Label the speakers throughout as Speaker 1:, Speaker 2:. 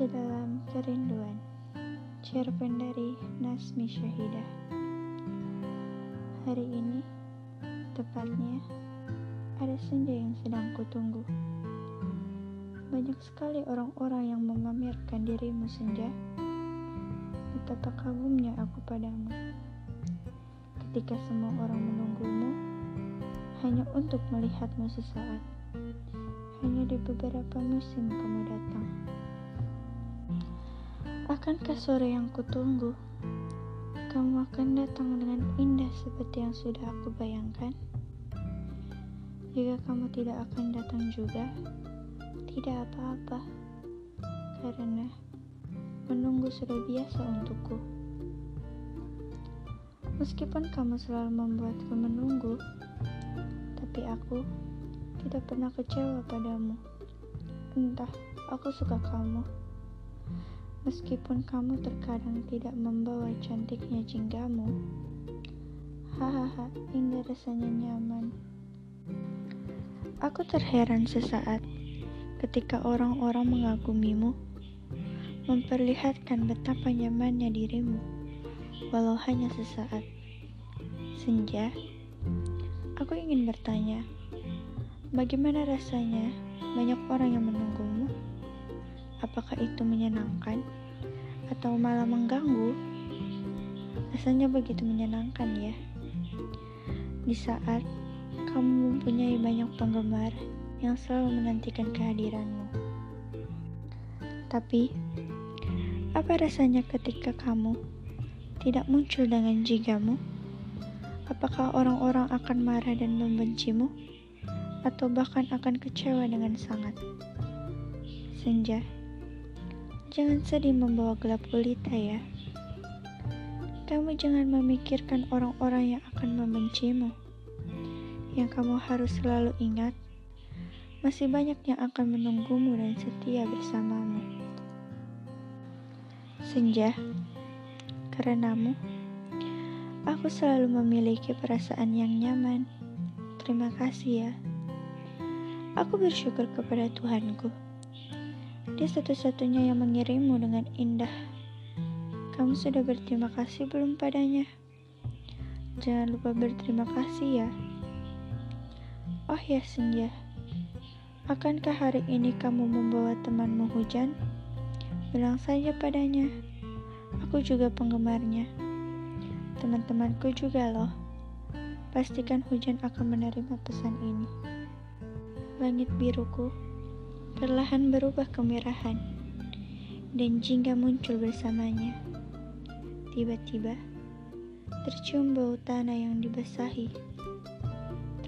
Speaker 1: Dalam kerinduan. Cerpen dari Nasmi Syahidah. Hari ini Tepatnya Ada senja yang sedang kutunggu. Banyak sekali orang-orang yang memamerkan dirimu senja. Betapa kagumnya aku padamu. Ketika semua orang menunggumu Hanya untuk melihatmu sesaat. Hanya di beberapa musim kamu datang. Akankah sore yang kutunggu, kamu akan datang dengan indah seperti yang sudah aku bayangkan? Jika kamu tidak akan datang juga, tidak apa-apa, karena menunggu sudah biasa untukku. Meskipun kamu selalu membuatku menunggu, tapi aku tidak pernah kecewa padamu. Entah, aku suka kamu. Meskipun kamu terkadang tidak membawa cantiknya jinggamu. Hahaha, indah rasanya nyaman. Aku terheran sesaat ketika orang-orang mengagumimu, memperlihatkan betapa nyamannya dirimu, walau hanya sesaat. Senja, aku ingin bertanya, Bagaimana rasanya banyak orang yang menunggumu? Apakah itu menyenangkan atau malah mengganggu? Rasanya begitu menyenangkan ya. Di saat kamu mempunyai banyak penggemar yang selalu menantikan kehadiranmu. Tapi, apa rasanya ketika kamu tidak muncul dengan jigamu? Apakah orang-orang akan marah dan membencimu? atau bahkan akan kecewa dengan sangat. Senja, jangan sedih membawa gelap gulita ya. Kamu jangan memikirkan orang-orang yang akan membencimu. Yang kamu harus selalu ingat, masih banyak yang akan menunggumu dan setia bersamamu. Senja, karenamu, aku selalu memiliki perasaan yang nyaman. Terima kasih ya. Aku bersyukur kepada Tuhanku. Dia satu-satunya yang mengirimmu dengan indah. Kamu sudah berterima kasih belum padanya? Jangan lupa berterima kasih ya. Oh ya Senja, akankah hari ini kamu membawa temanmu hujan? Bilang saja padanya, aku juga penggemarnya. Teman-temanku juga loh. Pastikan hujan akan menerima pesan ini langit biruku perlahan berubah kemerahan, dan jingga muncul bersamanya. Tiba-tiba, tercium bau tanah yang dibasahi.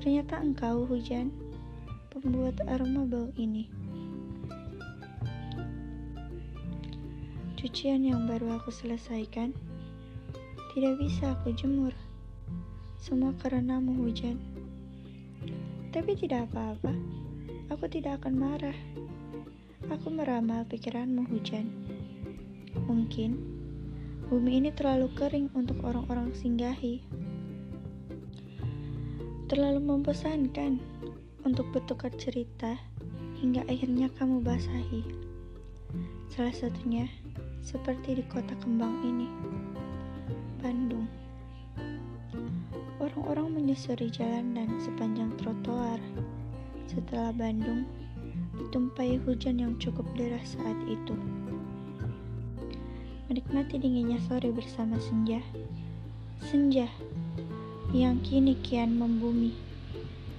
Speaker 1: Ternyata engkau hujan, pembuat aroma bau ini. Cucian yang baru aku selesaikan, tidak bisa aku jemur. Semua karenamu hujan. Tapi tidak apa-apa. Aku tidak akan marah. Aku meramal pikiranmu hujan. Mungkin bumi ini terlalu kering untuk orang-orang singgahi. Terlalu membosankan untuk bertukar cerita hingga akhirnya kamu basahi. Salah satunya seperti di kota kembang ini, Bandung. Orang-orang menyusuri jalan dan sepanjang trotoar setelah Bandung ditumpai hujan yang cukup deras saat itu. Menikmati dinginnya sore bersama senja. Senja yang kini kian membumi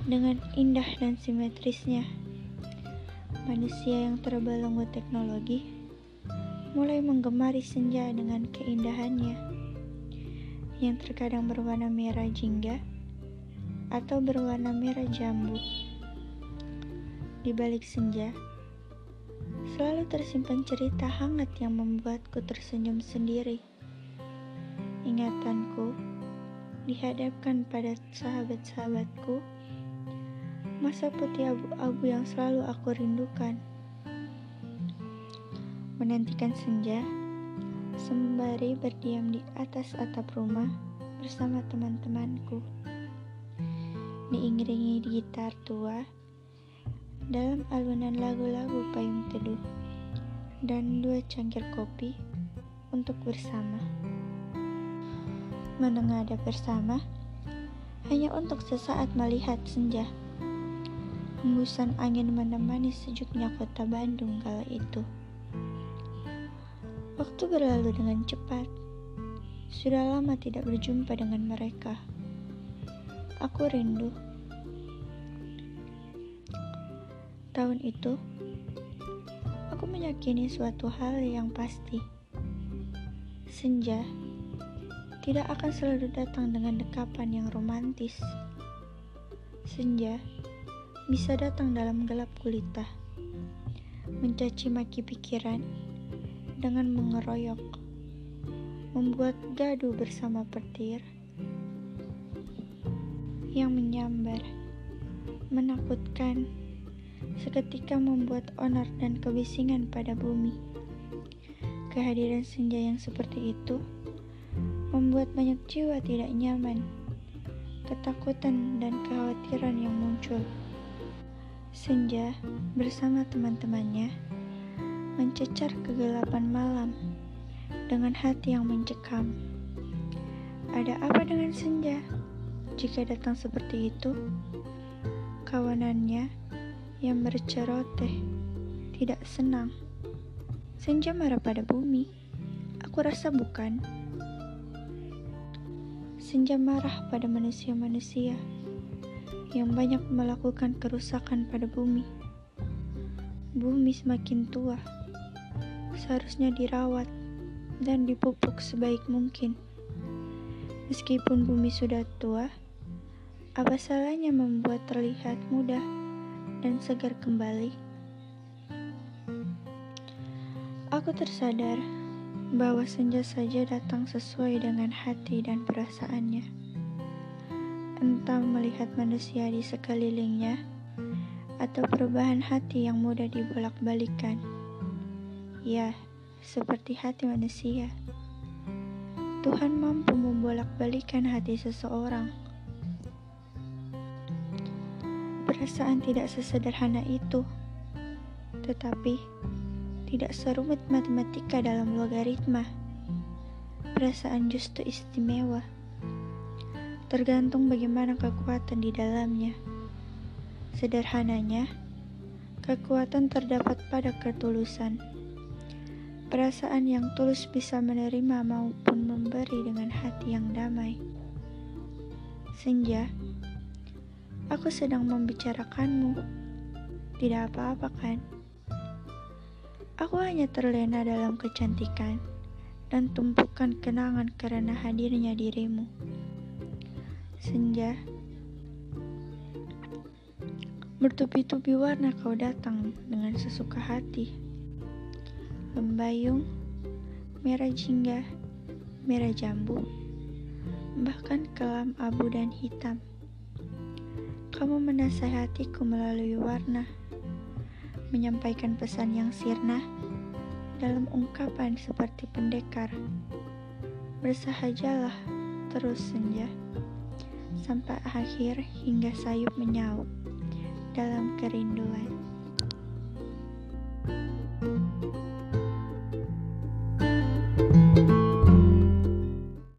Speaker 1: dengan indah dan simetrisnya. Manusia yang terbelenggu teknologi mulai menggemari senja dengan keindahannya yang terkadang berwarna merah jingga atau berwarna merah jambu. Di balik senja, selalu tersimpan cerita hangat yang membuatku tersenyum sendiri. Ingatanku dihadapkan pada sahabat-sahabatku, masa putih abu-abu yang selalu aku rindukan. Menantikan senja, sembari berdiam di atas atap rumah bersama teman-temanku. Diiringi gitar tua, dalam alunan lagu-lagu payung teduh dan dua cangkir kopi untuk bersama. Menengadah bersama hanya untuk sesaat melihat senja. Hembusan angin menemani sejuknya kota Bandung kala itu. Waktu berlalu dengan cepat. Sudah lama tidak berjumpa dengan mereka. Aku rindu. Tahun itu, aku meyakini suatu hal yang pasti. Senja tidak akan selalu datang dengan dekapan yang romantis. Senja bisa datang dalam gelap gulita, mencaci maki pikiran dengan mengeroyok, membuat gaduh bersama petir yang menyambar, menakutkan, seketika membuat onar dan kebisingan pada bumi. Kehadiran senja yang seperti itu membuat banyak jiwa tidak nyaman, ketakutan, dan kekhawatiran yang muncul. Senja bersama teman-temannya mencecar kegelapan malam dengan hati yang mencekam. Ada apa dengan senja? Jika datang seperti itu, kawanannya yang berceroteh tidak senang. Senja marah pada bumi. Aku rasa bukan. Senja marah pada manusia-manusia yang banyak melakukan kerusakan pada bumi. Bumi semakin tua, seharusnya dirawat dan dipupuk sebaik mungkin. Meskipun bumi sudah tua, apa salahnya membuat terlihat mudah dan segar kembali? Aku tersadar bahwa senja saja datang sesuai dengan hati dan perasaannya. Entah melihat manusia di sekelilingnya atau perubahan hati yang mudah dibolak-balikan. Ya, seperti hati manusia. Tuhan mampu membolak-balikan hati seseorang. Perasaan tidak sesederhana itu, tetapi tidak serumit matematika dalam logaritma. Perasaan justru istimewa. Tergantung bagaimana kekuatan di dalamnya. Sederhananya, kekuatan terdapat pada ketulusan. Perasaan yang tulus bisa menerima maupun memberi dengan hati yang damai. Senja, aku sedang membicarakanmu. Tidak apa-apa kan? Aku hanya terlena dalam kecantikan dan tumpukan kenangan karena hadirnya dirimu. Senja, bertubi-tubi warna kau datang dengan sesuka hati. Membayung, merah jingga, merah jambu, bahkan kelam abu dan hitam. Kamu menasehatiku melalui warna menyampaikan pesan yang sirna dalam ungkapan seperti pendekar. Bersahajalah terus senja, sampai akhir hingga sayup menyaut dalam kerinduan.